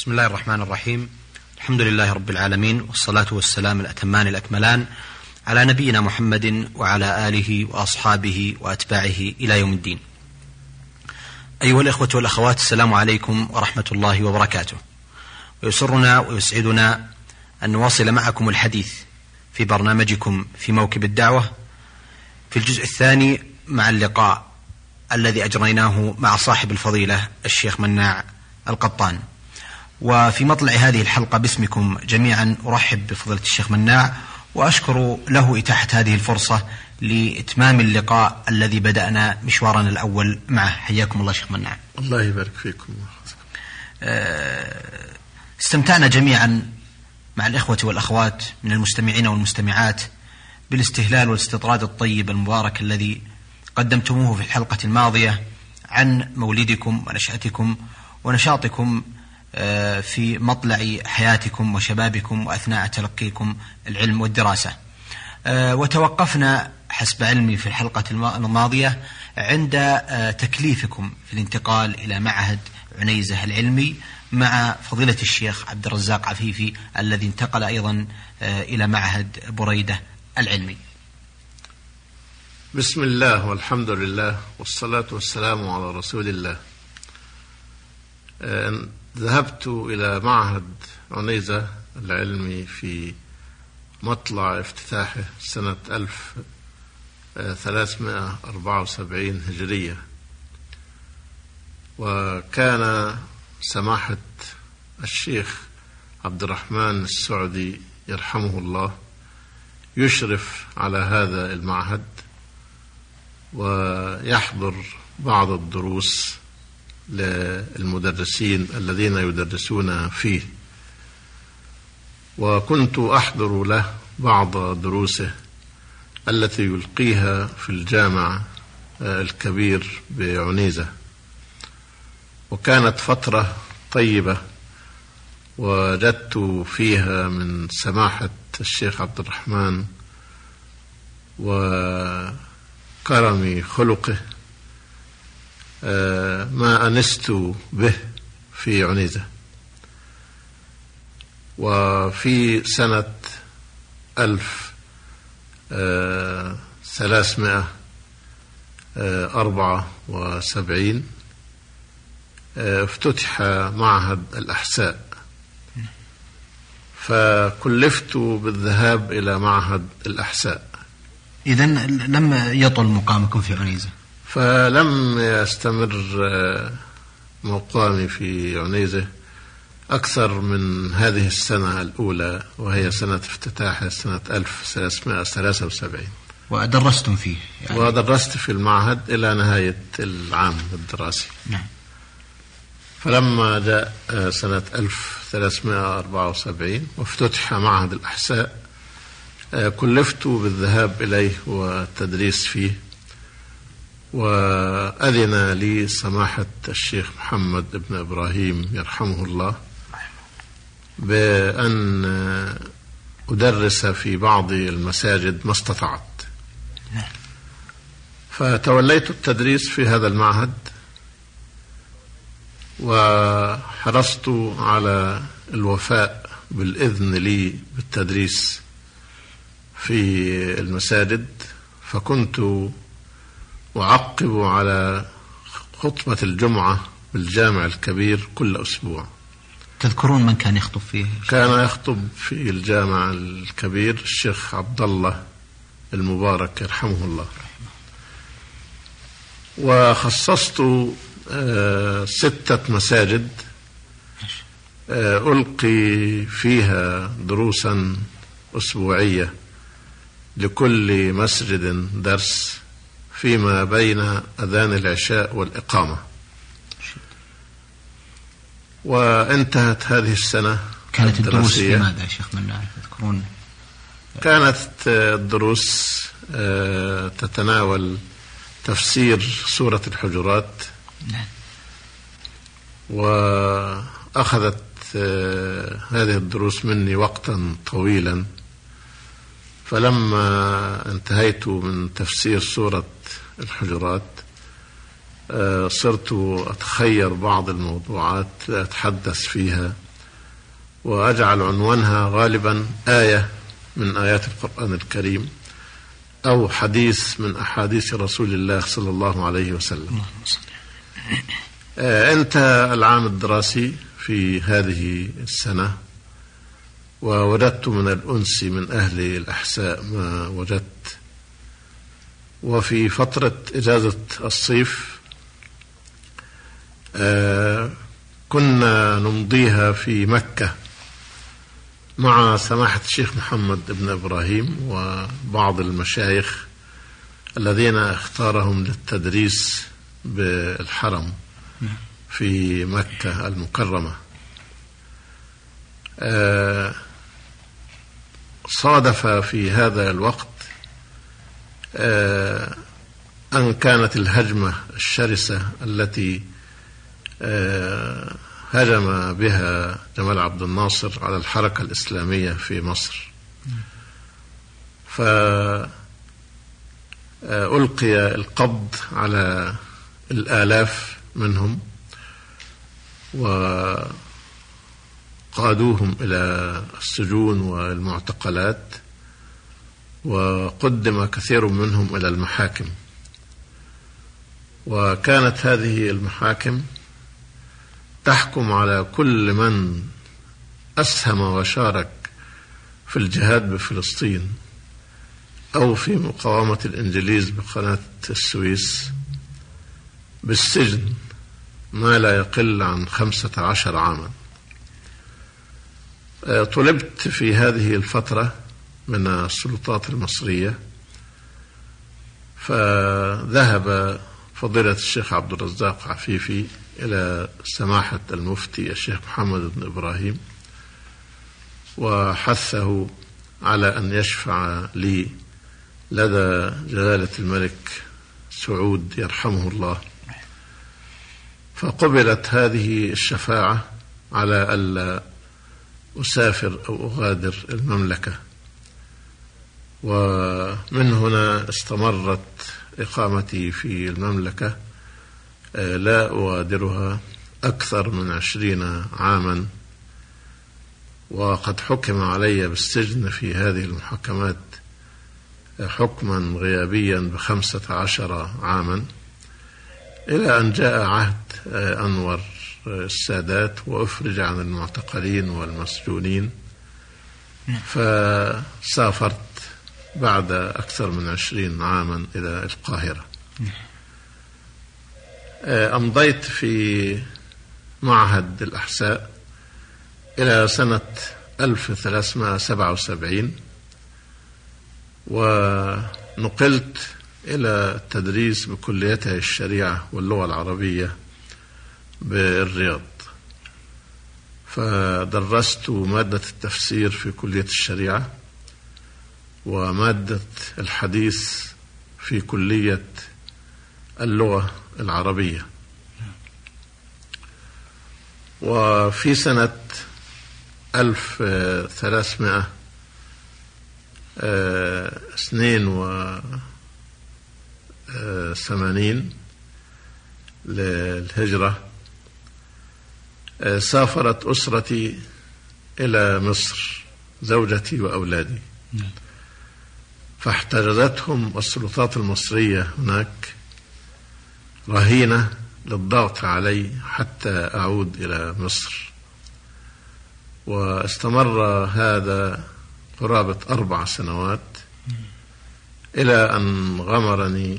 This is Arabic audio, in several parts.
بسم الله الرحمن الرحيم. الحمد لله رب العالمين والصلاة والسلام الأتمان الأكملان على نبينا محمد وعلى آله وأصحابه وأتباعه إلى يوم الدين. أيها الإخوة والأخوات السلام عليكم ورحمة الله وبركاته. ويسرنا ويسعدنا أن نواصل معكم الحديث في برنامجكم في موكب الدعوة في الجزء الثاني مع اللقاء الذي أجريناه مع صاحب الفضيلة الشيخ مناع القطان. وفي مطلع هذه الحلقة باسمكم جميعا أرحب بفضيلة الشيخ مناع وأشكر له إتاحة هذه الفرصة لإتمام اللقاء الذي بدأنا مشوارنا الأول معه. حياكم الله شيخ مناع. الله يبارك فيكم. آه، استمتعنا جميعا مع الإخوة والأخوات من المستمعين والمستمعات بالاستهلال والاستطراد الطيب المبارك الذي قدمتموه في الحلقة الماضية عن مولدكم ونشأتكم ونشاطكم في مطلع حياتكم وشبابكم وأثناء تلقيكم العلم والدراسة. آه، وتوقفنا حسب علمي في الحلقة الماضية عند آه، تكليفكم في الانتقال إلى معهد عنيزة العلمي مع فضيلة الشيخ عبد الرزاق عفيفي الذي انتقل أيضا إلى معهد بريدة العلمي. بسم الله والحمد لله والصلاة والسلام على رسول الله. ذهبت إلى معهد عنيزة العلمي في مطلع افتتاحه سنة 1374 هجرية. وكان سماحة الشيخ عبد الرحمن السعدي يرحمه الله يشرف على هذا المعهد ويحضر بعض الدروس للمدرسين الذين يدرسون فيه. وكنت أحضر له بعض دروسه التي يلقيها في الجامع الكبير بعنيزة. وكانت فترة طيبة وجدت فيها من سماحة الشيخ عبد الرحمن وكرم خلقه. آه، ما أنست به في عنيزة وفي سنة ألف آه، ثلاثمائة آه، أربعة وسبعين افتتح معهد الأحساء. فكلفت بالذهاب إلى معهد الأحساء. إذا لم يطل مقامكم في عنيزة. فلم يستمر آه، مقامي في عنيزة أكثر من هذه السنة الأولى وهي سنة افتتاحها سنة 1373 ودرستم فيه يعني. ودرست في المعهد إلى نهاية العام الدراسي. نعم. فلما جاء آه، سنة 1374 وافتتح معهد الأحساء آه، كلفت بالذهاب إليه والتدريس فيه. وأذن لي سماحة الشيخ محمد بن إبراهيم يرحمه الله بأن أدرس في بعض المساجد ما استطعت. فتوليت التدريس في هذا المعهد وحرصت على الوفاء بالإذن لي بالتدريس في المساجد فكنت أعقب على خطبة الجمعة بالجامع الكبير كل أسبوع. تذكرون من كان يخطب فيه؟ كان يخطب في الجامع الكبير الشيخ عبد الله المبارك يرحمه الله. وخصصت آه، ستة مساجد آه، ألقي فيها دروسا أسبوعية لكل مسجد درس. فيما بين أذان العشاء والإقامة. وانتهت هذه السنة كانت الدروس في ماذا يا شيخ من تذكرون؟ كانت الدروس آه، تتناول تفسير سورة الحجرات. نعم. وأخذت آه، هذه الدروس مني وقتا طويلا. فلما انتهيت من تفسير سورة الحجرات آه، صرت أتخير بعض الموضوعات أتحدث فيها وأجعل عنوانها غالبا آية من آيات القرآن الكريم أو حديث من أحاديث رسول الله صلى الله عليه وسلم. آه، انتهى العام الدراسي في هذه السنة. ووجدت من الأنس من أهل الأحساء ما وجدت. وفي فترة إجازة الصيف آه، كنا نمضيها في مكة مع سماحة الشيخ محمد بن إبراهيم وبعض المشايخ الذين اختارهم للتدريس بالحرم في مكة المكرمة. آه، صادف في هذا الوقت آه، أن كانت الهجمة الشرسة التي آه، هجم بها جمال عبد الناصر على الحركة الإسلامية في مصر. فألقي القبض على الآلاف منهم وقادوهم إلى السجون والمعتقلات وقدم كثير منهم إلى المحاكم. وكانت هذه المحاكم تحكم على كل من أسهم وشارك في الجهاد بفلسطين أو في مقاومة الإنجليز بقناة السويس بالسجن ما لا يقل عن خمسة عشر عاما. طلبت في هذه الفترة من السلطات المصرية فذهب فضيلة الشيخ عبد الرزاق عفيفي إلى سماحة المفتي الشيخ محمد بن إبراهيم وحثه على أن يشفع لي لدى جلالة الملك سعود يرحمه الله. فقبلت هذه الشفاعة على ألا أسافر أو أغادر المملكة. ومن هنا استمرت إقامتي في المملكة. آه، لا أغادرها أكثر من عشرين عاما. وقد حكم علي بالسجن في هذه المحاكمات آه، حكما غيابيا بخمسة عشر عاما. إلى أن جاء عهد آه، أنور. السادات وأفرج عن المعتقلين والمسجونين نعم. فسافرت بعد أكثر من عشرين عاما إلى القاهرة. آه، أمضيت في معهد الأحساء إلى سنة 1377 ونقلت إلى التدريس بكليتي الشريعة واللغة العربية بالرياض. فدرست مادة التفسير في كلية الشريعة ومادة الحديث في كلية اللغة العربية. وفي سنة ألف ثلاثمائة اثنين وثمانين للهجرة سافرت أسرتي إلى مصر زوجتي وأولادي. فاحتجزتهم السلطات المصرية هناك رهينة للضغط علي حتى أعود إلى مصر. واستمر هذا قرابة أربع سنوات إلى أن غمرني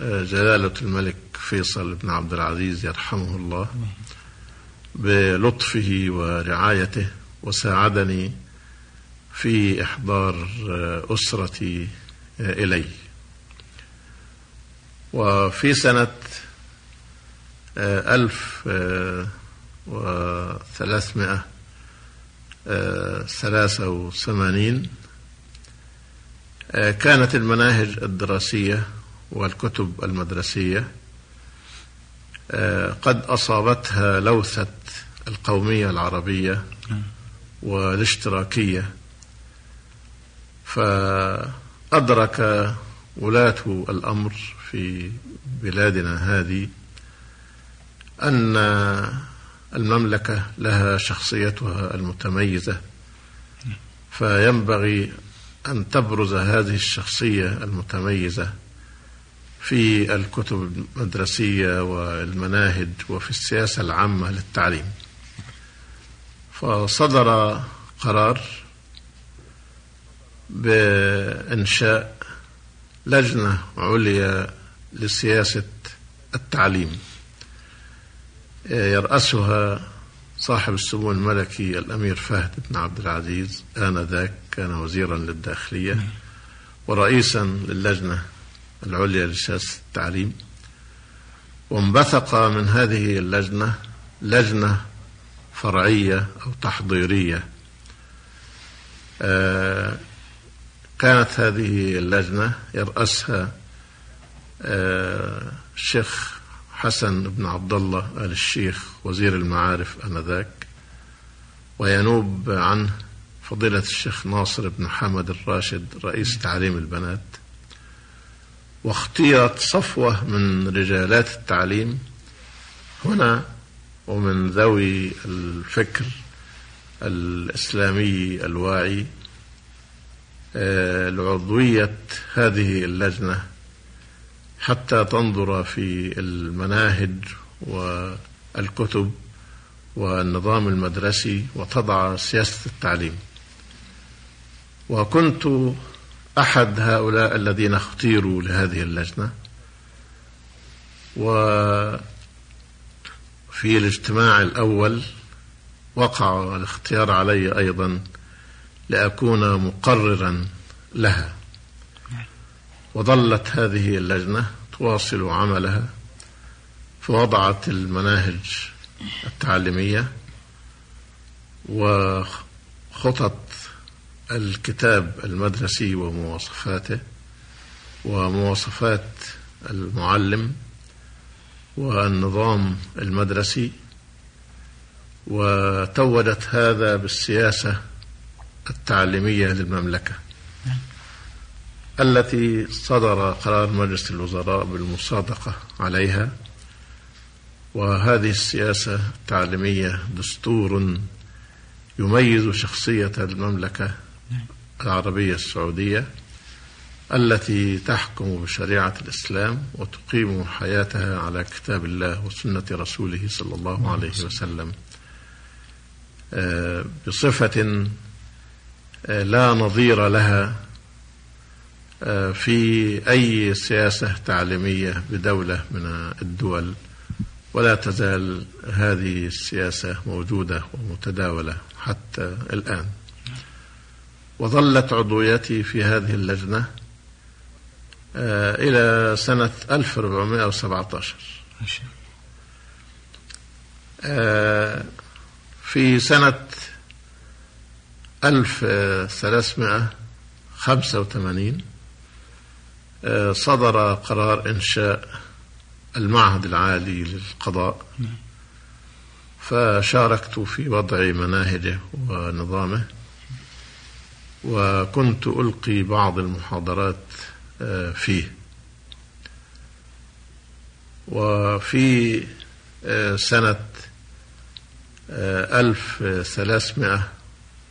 آه، جلالة الملك فيصل بن عبد العزيز يرحمه الله. بلطفه ورعايته وساعدني في إحضار أسرتي إلي وفي سنة ألف وثلاثمائة ثلاثة وثمانين كانت المناهج الدراسية والكتب المدرسية قد أصابتها لوثة القومية العربية والاشتراكية. فأدرك ولاة الأمر في بلادنا هذه أن المملكة لها شخصيتها المتميزة. فينبغي أن تبرز هذه الشخصية المتميزة. في الكتب المدرسية والمناهج وفي السياسة العامة للتعليم. فصدر قرار بإنشاء لجنة عليا لسياسة التعليم. يرأسها صاحب السمو الملكي الأمير فهد بن عبد العزيز آنذاك كان وزيرا للداخلية ورئيسا للجنة العليا لسياسة التعليم. وانبثق من هذه اللجنة لجنة فرعية أو تحضيرية. آه، كانت هذه اللجنة يرأسها آه، الشيخ حسن بن عبد الله آل الشيخ وزير المعارف آنذاك. وينوب عنه فضيلة الشيخ ناصر بن حمد الراشد رئيس تعليم البنات. واختيرت صفوة من رجالات التعليم هنا ومن ذوي الفكر الإسلامي الواعي آه، لعضوية هذه اللجنة حتى تنظر في المناهج والكتب والنظام المدرسي وتضع سياسة التعليم. وكنت أحد هؤلاء الذين اختيروا لهذه اللجنة وفي الاجتماع الأول وقع الاختيار علي أيضا لأكون مقررا لها. وظلت هذه اللجنة تواصل عملها فوضعت المناهج التعليمية وخطط الكتاب المدرسي ومواصفاته ومواصفات المعلم والنظام المدرسي وتوجت هذا بالسياسة التعليمية للمملكة. التي صدر قرار مجلس الوزراء بالمصادقة عليها. وهذه السياسة التعليمية دستور يميز شخصية المملكة العربية السعودية التي تحكم بشريعة الإسلام وتقيم حياتها على كتاب الله وسنة رسوله صلى الله عليه وسلم. آه، بصفة آه، لا نظير لها آه، في أي سياسة تعليمية بدولة من الدول ولا تزال هذه السياسة موجودة ومتداولة حتى الآن. وظلت عضويتي في هذه اللجنة آه، إلى سنة 1417 آه، في سنة 1385 آه، صدر قرار إنشاء المعهد العالي للقضاء. فشاركت في وضع مناهجه ونظامه. وكنت ألقي بعض المحاضرات آه، فيه وفي آه، سنة ألف ثلاثمائة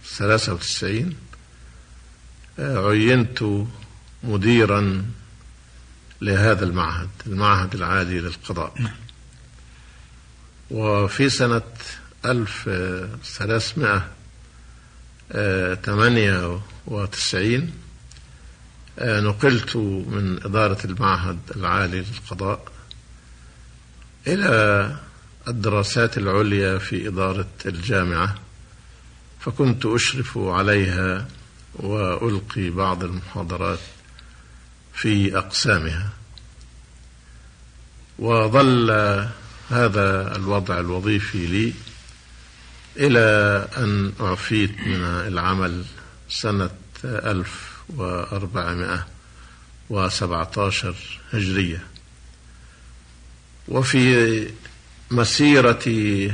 ثلاثة وتسعين عينت مديرا لهذا المعهد المعهد العالي للقضاء نعم. وفي سنة 1398 آه، نقلت من إدارة المعهد العالي للقضاء إلى الدراسات العليا في إدارة الجامعة فكنت أشرف عليها وألقي بعض المحاضرات في أقسامها. وظل هذا الوضع الوظيفي لي إلى أن أعفيت من العمل سنة 1417 هجرية. وفي مسيرة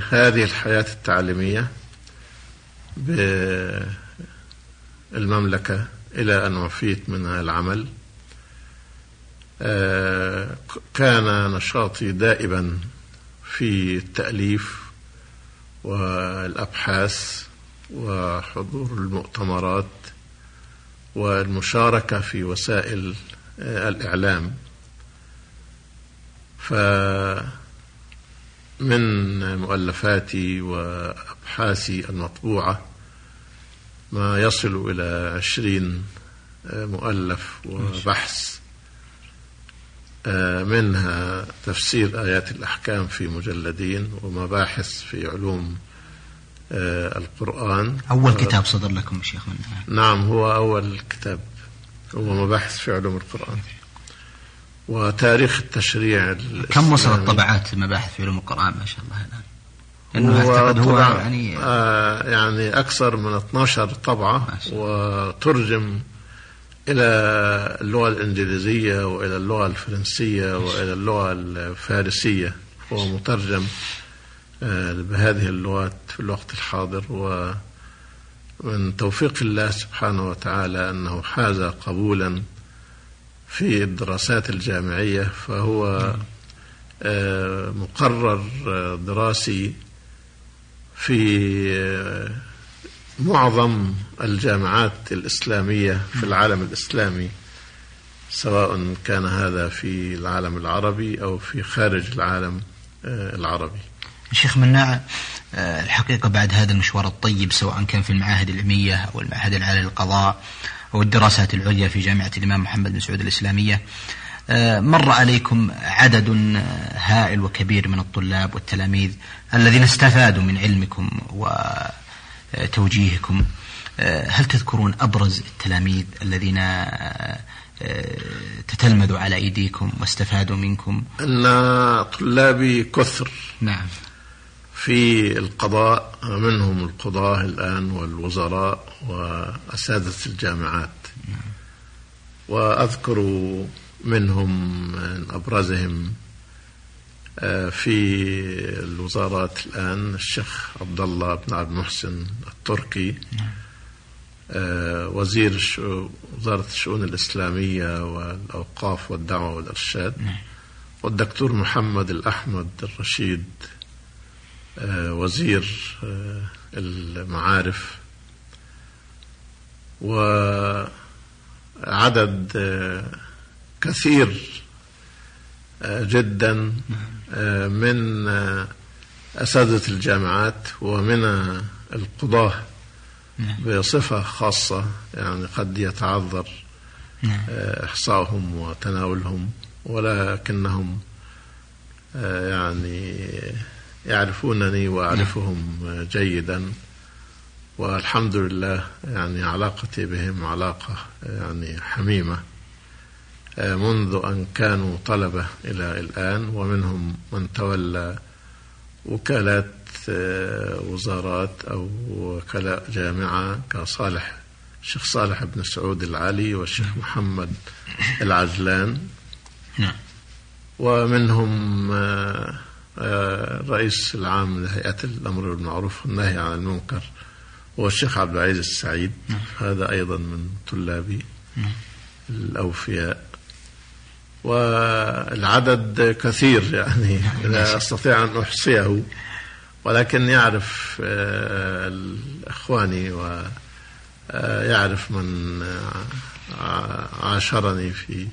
هذه الحياة التعليمية بالمملكة إلى أن عفيت من العمل كان نشاطي دائما في التأليف والأبحاث وحضور المؤتمرات والمشاركة في وسائل الإعلام. فمن مؤلفاتي وأبحاثي المطبوعة ما يصل إلى عشرين مؤلف وبحث منها تفسير آيات الأحكام في مجلدين ومباحث في علوم القرآن. أول كتاب صدر لكم شيخ من نعم هو أول كتاب هو مباحث في علوم القرآن. وتاريخ التشريع كم وصلت طبعات المباحث في علوم القرآن ما شاء الله الآن؟ لأنه أعتقد هو يعني آه يعني أكثر من 12 طبعة وترجم إلى اللغة الإنجليزية وإلى اللغة الفرنسية وإلى اللغة الفارسية. هو مترجم بهذه اللغات في الوقت الحاضر. ومن توفيق الله سبحانه وتعالى أنه حاز قبولا في الدراسات الجامعية فهو مقرر دراسي في معظم الجامعات الإسلامية في العالم الإسلامي سواء كان هذا في العالم العربي أو في خارج العالم العربي. شيخ مناع الحقيقة بعد هذا المشوار الطيب سواء كان في المعاهد العلمية أو المعهد العالي للقضاء أو الدراسات العليا في جامعة الإمام محمد بن سعود الإسلامية مر عليكم عدد هائل وكبير من الطلاب والتلاميذ الذين استفادوا من علمكم وتوجيهكم هل تذكرون أبرز التلاميذ الذين تتلمذوا على أيديكم واستفادوا منكم؟ أن طلابي كثر نعم. في القضاء منهم القضاة الآن والوزراء وأساتذة الجامعات. وأذكر منهم من أبرزهم في الوزارات الآن الشيخ عبد الله بن عبد المحسن التركي وزير وزارة الشؤون الإسلامية والأوقاف والدعوة والإرشاد والدكتور محمد الأحمد الرشيد وزير المعارف وعدد كثير جدا. من أساتذة الجامعات ومن القضاة بصفة خاصة يعني قد يتعذر إحصائهم وتناولهم ولكنهم يعني يعرفونني وأعرفهم جيدا والحمد لله يعني علاقتي بهم علاقة يعني حميمة. منذ أن كانوا طلبة إلى الآن ومنهم من تولى وكالات وزارات أو وكلاء جامعة كصالح الشيخ صالح بن سعود العالي والشيخ محمد العجلان. نعم. ومنهم الرئيس العام لهيئة الأمر بالمعروف والنهي عن المنكر هو الشيخ عبد العزيز السعيد. هذا أيضا من طلابي الأوفياء. والعدد كثير يعني لا أستطيع أن أحصيه. ولكن يعرف إخواني ويعرف من عاشرني في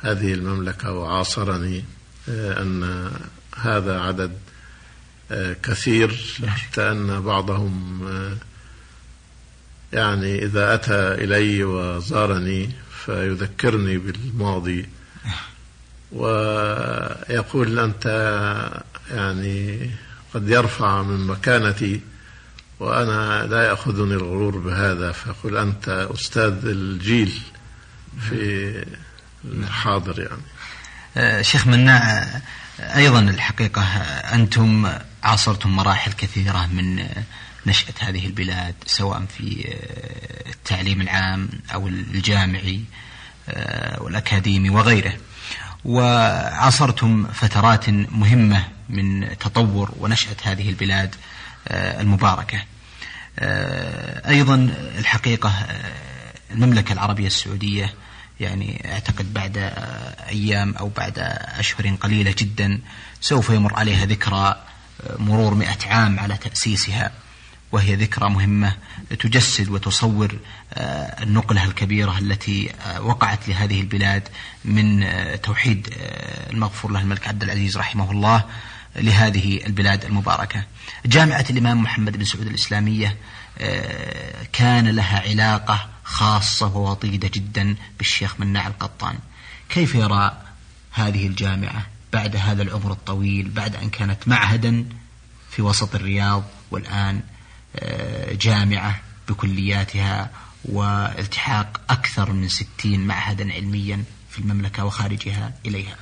هذه المملكة وعاصرني أن هذا عدد كثير حتى أن بعضهم يعني إذا أتى إلي وزارني فيذكرني بالماضي ويقول أنت يعني قد يرفع من مكانتي وأنا لا يأخذني الغرور بهذا فيقول أنت أستاذ الجيل في الحاضر يعني. شيخ مناع أيضا الحقيقة أنتم عاصرتم مراحل كثيرة من نشأة هذه البلاد سواء في التعليم العام أو الجامعي والأكاديمي وغيره. وعاصرتم فترات مهمة من تطور ونشأة هذه البلاد المباركة. أيضا الحقيقة المملكة العربية السعودية يعني أعتقد بعد أيام أو بعد أشهر قليلة جدا سوف يمر عليها ذكرى مرور مئة عام على تأسيسها. وهي ذكرى مهمة تجسد وتصور آه، النقلة الكبيرة التي آه، وقعت لهذه البلاد من آه، توحيد المغفور له الملك عبد العزيز رحمه الله لهذه البلاد المباركة. جامعة الإمام محمد بن سعود الإسلامية كان لها علاقة خاصة ووطيدة جدا بالشيخ مناع القطان. كيف يرى هذه الجامعة بعد هذا العمر الطويل بعد أن كانت معهدا في وسط الرياض والآن جامعة بكلياتها والتحاق أكثر من ستين معهدا علميا في المملكة وخارجها إليها.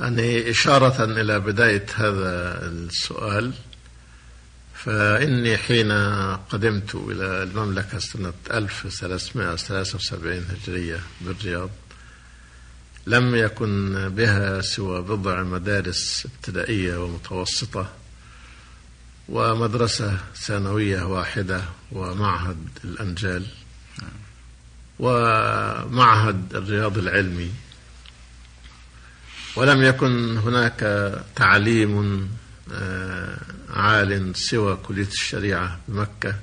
يعني إشارة إلى بداية هذا السؤال فإني حين قدمت إلى المملكة سنة 1373 هجرية بالرياض لم يكن بها سوى بضع مدارس ابتدائية ومتوسطة. ومدرسة ثانوية واحدة ومعهد الأنجال ومعهد الرياض العلمي. ولم يكن هناك تعليم آه، عال سوى كلية الشريعة بمكة.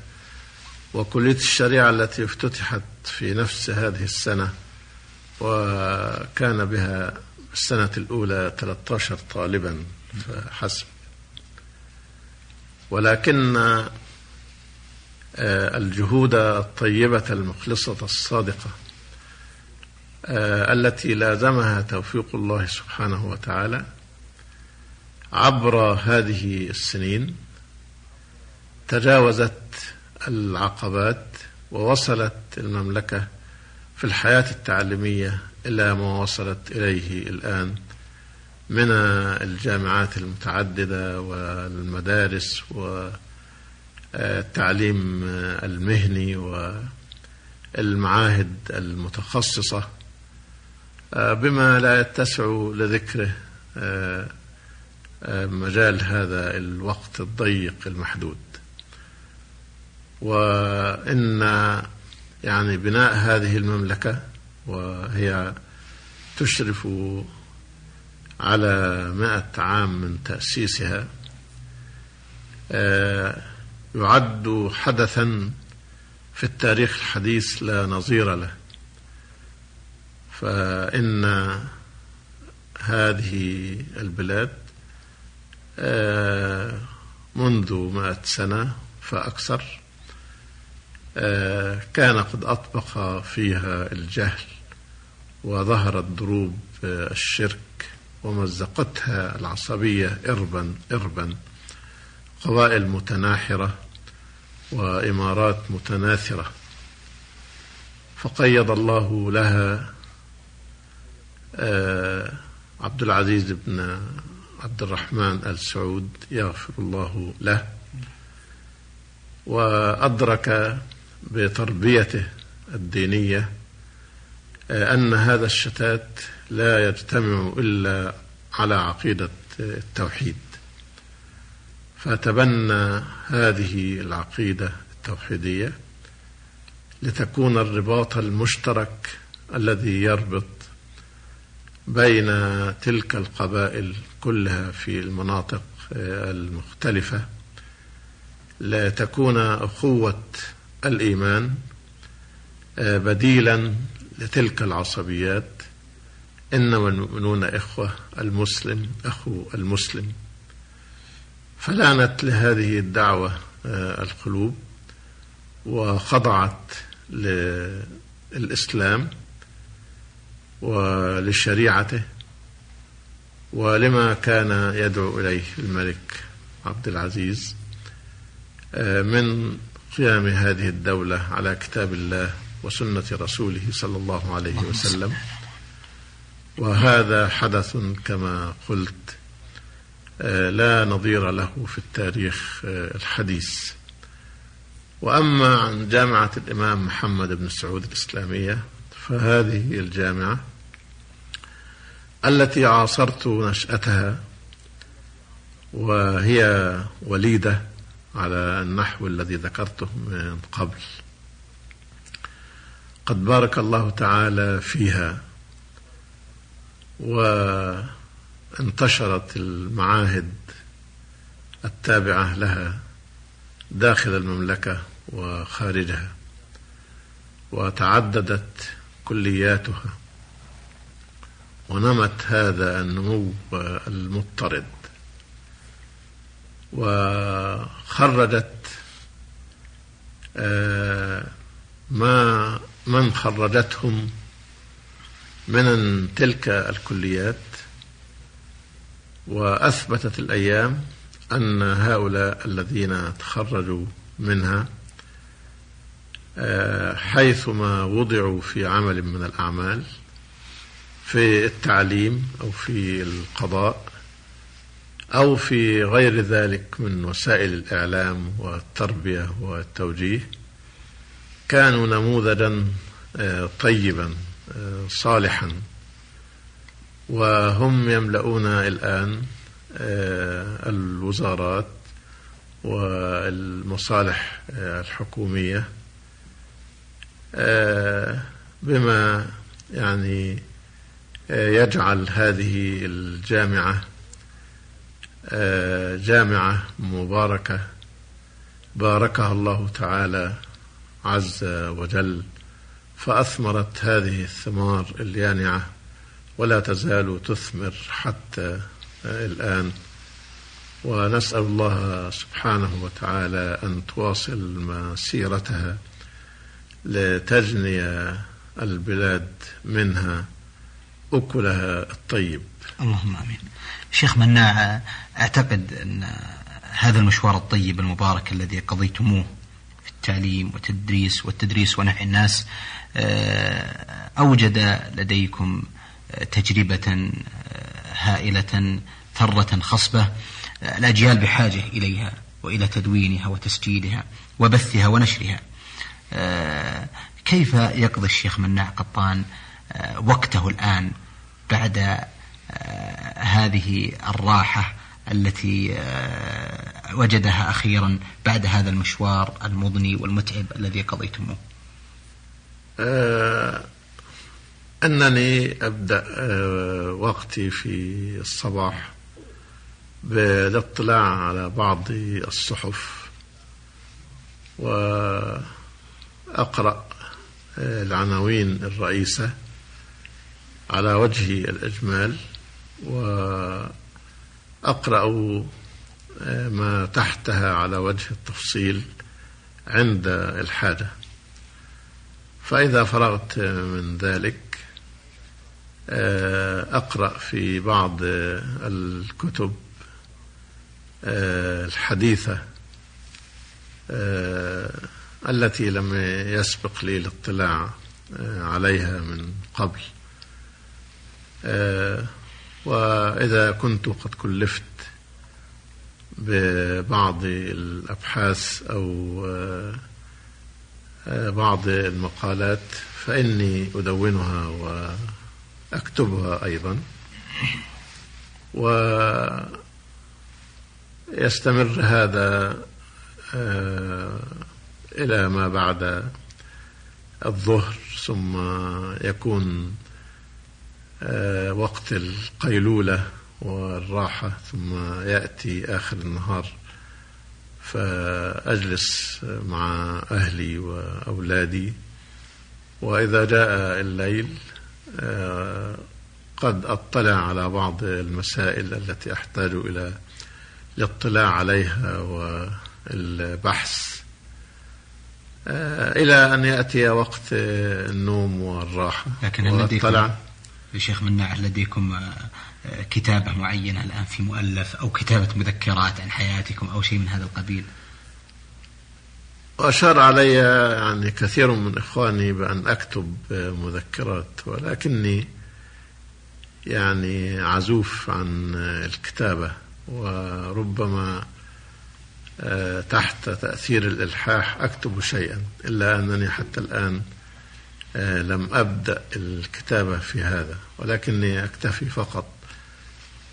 وكلية الشريعة التي افتتحت في نفس هذه السنة وكان بها السنة الأولى 13 طالبا فحسب ولكن آه، الجهود الطيبة المخلصة الصادقة آه، التي لازمها توفيق الله سبحانه وتعالى عبر هذه السنين تجاوزت العقبات ووصلت المملكة في الحياة التعليمية إلى ما وصلت إليه الآن. من الجامعات المتعددة والمدارس والتعليم المهني والمعاهد المتخصصة. بما لا يتسع لذكره مجال هذا الوقت الضيق المحدود. وإن يعني بناء هذه المملكة وهي تشرف على مائة عام من تأسيسها آه، يعد حدثا في التاريخ الحديث لا نظير له. فإن هذه البلاد آه، منذ مائة سنة فأكثر آه، كان قد أطبق فيها الجهل وظهرت دروب الشرك ومزقتها العصبية إربا إربا. قبائل متناحرة وإمارات متناثرة. فقيض الله لها آه، عبد العزيز بن عبد الرحمن آل سعود يغفر الله له. وأدرك بتربيته الدينية أن هذا الشتات لا يجتمع إلا على عقيدة التوحيد. فتبنى هذه العقيدة التوحيدية لتكون الرباط المشترك الذي يربط بين تلك القبائل كلها في المناطق المختلفة. لتكون أخوة الإيمان بديلا لتلك العصبيات. إنما المؤمنون إخوة المسلم أخو المسلم. فلانت لهذه الدعوة آه، القلوب وخضعت للإسلام ولشريعته ولما كان يدعو إليه الملك عبد العزيز آه، من قيام هذه الدولة على كتاب الله وسنة رسوله صلى الله عليه وسلم. وهذا حدث كما قلت آه، لا نظير له في التاريخ آه، الحديث. وأما عن جامعة الإمام محمد بن سعود الإسلامية فهذه الجامعة التي عاصرت نشأتها وهي وليدة على النحو الذي ذكرته من قبل. قد بارك الله تعالى فيها وانتشرت المعاهد التابعة لها داخل المملكة وخارجها وتعددت كلياتها ونمت هذا النمو المضطرد وخرجت آه، ما من خرجتهم من تلك الكليات وأثبتت الأيام أن هؤلاء الذين تخرجوا منها آه، حيثما وضعوا في عمل من الأعمال في التعليم أو في القضاء أو في غير ذلك من وسائل الإعلام والتربية والتوجيه كانوا نموذجا آه، طيبا آه، صالحا. وهم يملؤون الآن آه، الوزارات والمصالح الحكومية بما يعني يجعل هذه الجامعة جامعة مباركة. باركها الله تعالى عز وجل فأثمرت هذه الثمار اليانعة ولا تزال تثمر حتى الآن. ونسأل الله سبحانه وتعالى أن تواصل مسيرتها لتجني البلاد منها أكلها الطيب. اللهم آمين. شيخ مناع أعتقد أن هذا المشوار الطيب المبارك الذي قضيتموه التعليم والتدريس والتدريس ونفع الناس آه، أوجد لديكم آه، تجربة آه، هائلة ثرة خصبة الأجيال بحاجة إليها وإلى تدوينها وتسجيلها وبثها ونشرها. كيف يقضي الشيخ مناع قطان وقته الآن بعد هذه الراحة التي آه، وجدها أخيرا بعد هذا المشوار المضني والمتعب الذي قضيتموه. أه أنني أبدأ أه وقتي في الصباح بالاطلاع على بعض الصحف وأقرأ آه، العناوين الرئيسة على وجه الإجمال و أقرأ آه، ما تحتها على وجه التفصيل عند الحاجة. فإذا فرغت من ذلك آه، أقرأ في بعض الكتب آه، الحديثة التي لم يسبق لي الاطلاع عليها من قبل. وإذا كنت قد كلفت ببعض الأبحاث أو آه، بعض المقالات فإني أدونها وأكتبها أيضا. ويستمر هذا آه، إلى ما بعد الظهر ثم يكون آه، وقت القيلولة والراحة ثم يأتي آخر النهار فأجلس مع أهلي وأولادي. وإذا جاء الليل آه، قد أطلع على بعض المسائل التي أحتاج إلى الاطلاع عليها والبحث. آه، إلى أن يأتي وقت النوم والراحة لكن يا شيخ مناع لديكم آه، كتابة معينة الآن في مؤلف أو كتابة مذكرات عن حياتكم أو شيء من هذا القبيل؟ وأشار علي يعني كثير من إخواني بأن أكتب مذكرات ولكني يعني عزوف عن الكتابة وربما آه، تحت تأثير الإلحاح أكتب شيئا إلا أنني حتى الآن آه، لم أبدأ الكتابة في هذا ولكني أكتفي فقط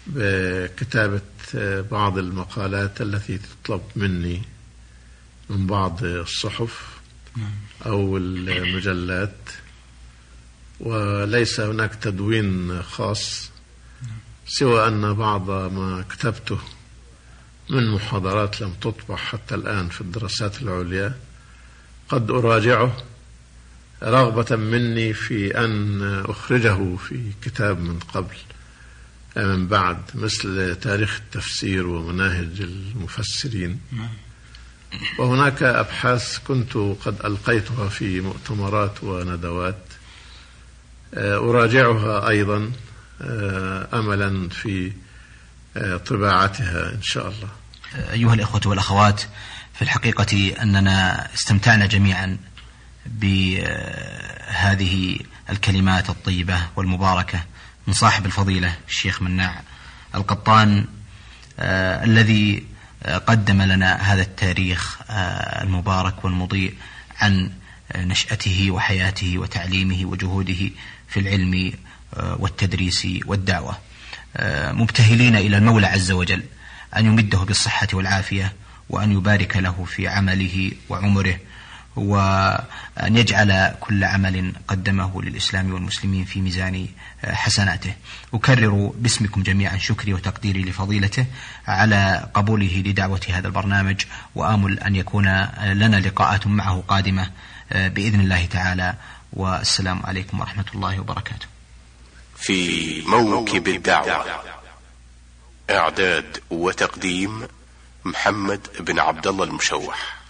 بكتابة آه، بعض المقالات التي تطلب مني من بعض الصحف أو المجلات وليس هناك تدوين خاص سوى أن بعض ما كتبته من محاضرات لم تطبع حتى الآن في الدراسات العليا قد أراجعه رغبة مني في أن أخرجه في كتاب من قبل من بعد مثل تاريخ التفسير ومناهج المفسرين. وهناك أبحاث كنت قد ألقيتها في مؤتمرات وندوات. أراجعها أيضا أملا في طباعتها إن شاء الله. أيها الإخوة والأخوات في الحقيقة أننا استمتعنا جميعا. بهذه الكلمات الطيبة والمباركة من صاحب الفضيلة الشيخ مناع القطان آه الذي قدم لنا هذا التاريخ آه المبارك والمضيء عن نشأته وحياته وتعليمه وجهوده في العلم آه والتدريس والدعوة. مبتهلين إلى المولى عز وجل أن يمده بالصحة والعافية وأن يبارك له في عمله وعمره. وأن يجعل كل عمل قدمه للإسلام والمسلمين في ميزان حسناته. أكرر باسمكم جميعا شكري وتقديري لفضيلته على قبوله لدعوة هذا البرنامج وآمل أن يكون لنا لقاءات معه قادمة بإذن الله تعالى. والسلام عليكم ورحمة الله وبركاته. في موكب الدعوة إعداد وتقديم محمد بن عبد الله المشوح.